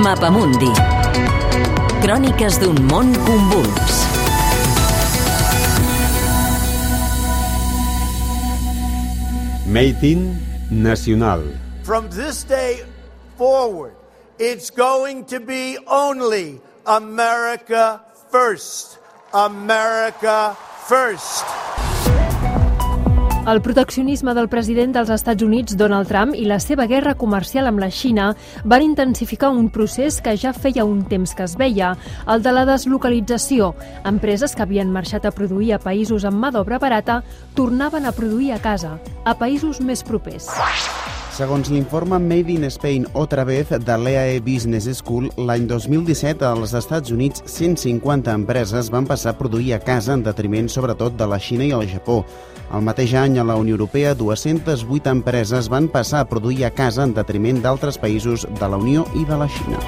Mapamundi. Cròniques d'un món convuls. Made in Nacional. From this day forward, it's going to be only America first. America first. El proteccionisme del president dels Estats Units, Donald Trump, i la seva guerra comercial amb la Xina van intensificar un procés que ja feia un temps que es veia, el de la deslocalització. Empreses que havien marxat a produir a països amb mà d'obra barata tornaven a produir a casa, a països més propers. Segons l'informe Made in Spain otra vez de l'EAE Business School, l'any 2017 als Estats Units 150 empreses van passar a produir a casa en detriment sobretot de la Xina i el Japó. El mateix any a la Unió Europea 208 empreses van passar a produir a casa en detriment d'altres països de la Unió i de la Xina.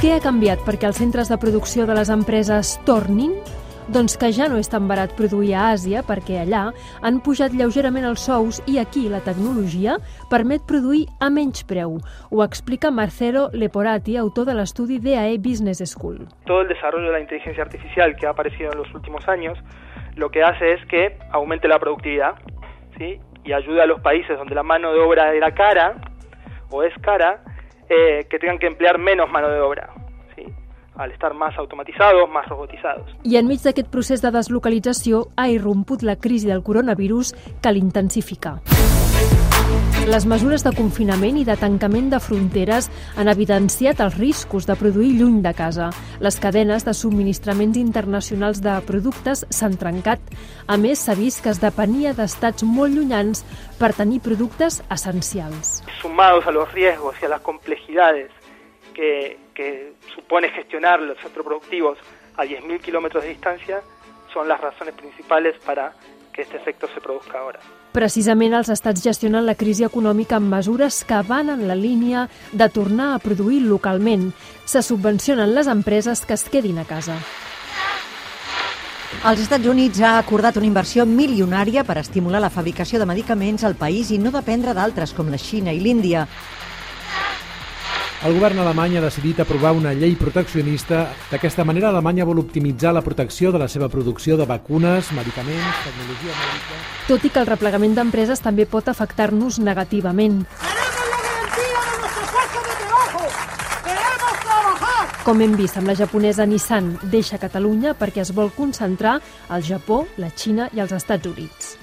Què ha canviat perquè els centres de producció de les empreses tornin? Doncs que ja no és tan barat produir a Àsia perquè allà han pujat lleugerament els sous i aquí la tecnologia permet produir a menys preu. Ho explica Marcelo Leporati, autor de l'estudi DAE Business School. Todo el desarrollo de la inteligencia artificial que ha aparecido en los últimos años lo que hace es que aumente la productividad ¿sí? y ayuda a los países donde la mano de obra era cara o es cara eh, que tengan que emplear menos mano de obra al estar más automatizados, más robotizados. I enmig d'aquest procés de deslocalització ha irromput la crisi del coronavirus que l'intensifica. Les mesures de confinament i de tancament de fronteres han evidenciat els riscos de produir lluny de casa. Les cadenes de subministraments internacionals de productes s'han trencat. A més, s'ha vist que es depenia d'estats molt llunyans per tenir productes essencials. Sumados a los riesgos y a las complejidades que, que supone gestionar los centros productivos a 10.000 kilómetros de distancia son las razones principales para que este efecto se produzca ahora. Precisament els estats gestionen la crisi econòmica amb mesures que van en la línia de tornar a produir localment. Se subvencionen les empreses que es quedin a casa. Els Estats Units ha acordat una inversió milionària per estimular la fabricació de medicaments al país i no dependre d'altres com la Xina i l'Índia. El govern alemany ha decidit aprovar una llei proteccionista. D'aquesta manera, Alemanya vol optimitzar la protecció de la seva producció de vacunes, medicaments, tecnologia mèdica... Tot i que el replegament d'empreses també pot afectar-nos negativament. Com hem vist amb la japonesa Nissan, deixa Catalunya perquè es vol concentrar al Japó, la Xina i els Estats Units.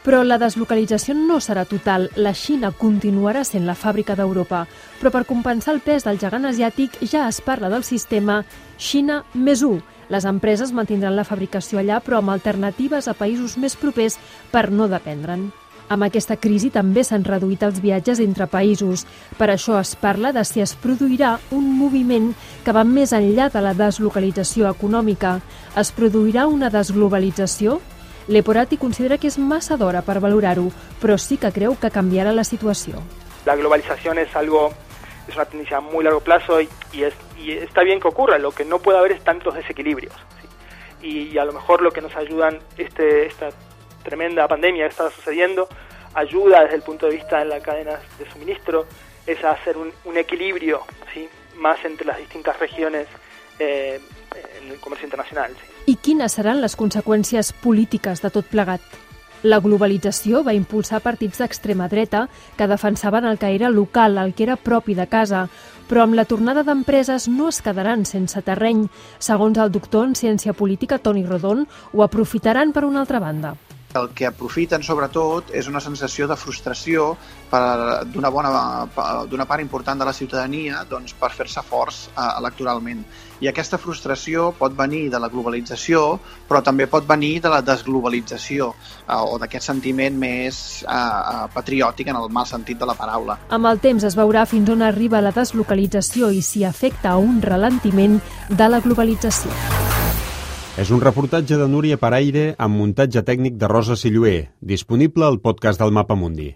Però la deslocalització no serà total. La Xina continuarà sent la fàbrica d'Europa. Però per compensar el pes del gegant asiàtic ja es parla del sistema Xina més 1. Les empreses mantindran la fabricació allà, però amb alternatives a països més propers per no dependre'n. Amb aquesta crisi també s'han reduït els viatges entre països. Per això es parla de si es produirà un moviment que va més enllà de la deslocalització econòmica. Es produirà una desglobalització? Leporati considera que és massa d'hora per valorar-ho, però sí que creu que canviarà la situació. La globalización es algo, es una tendencia a muy largo plazo y, y, es, y está bien que ocurra, lo que no puede haber es tantos desequilibrios. ¿sí? Y, y, a lo mejor lo que nos ayudan este, esta tremenda pandemia que está sucediendo, ayuda desde el punto de vista de la cadena de suministro, es a hacer un, un equilibrio ¿sí? más entre las distintas regiones eh, en el comercio internacional. Sí. I quines seran les conseqüències polítiques de tot plegat? La globalització va impulsar partits d'extrema dreta que defensaven el que era local, el que era propi de casa, però amb la tornada d'empreses no es quedaran sense terreny. Segons el doctor en ciència política Toni Rodon, ho aprofitaran per una altra banda. El que aprofiten, sobretot, és una sensació de frustració d'una bona d'una part important de la ciutadania doncs, per fer-se forts eh, electoralment. I aquesta frustració pot venir de la globalització, però també pot venir de la desglobalització eh, o d'aquest sentiment més eh, patriòtic en el mal sentit de la paraula. Amb el temps es veurà fins on arriba la deslocalització i si afecta a un ralentiment de la globalització. És un reportatge de Núria Paraire amb muntatge tècnic de Rosa Silluer, disponible al podcast del Mapa Mundi.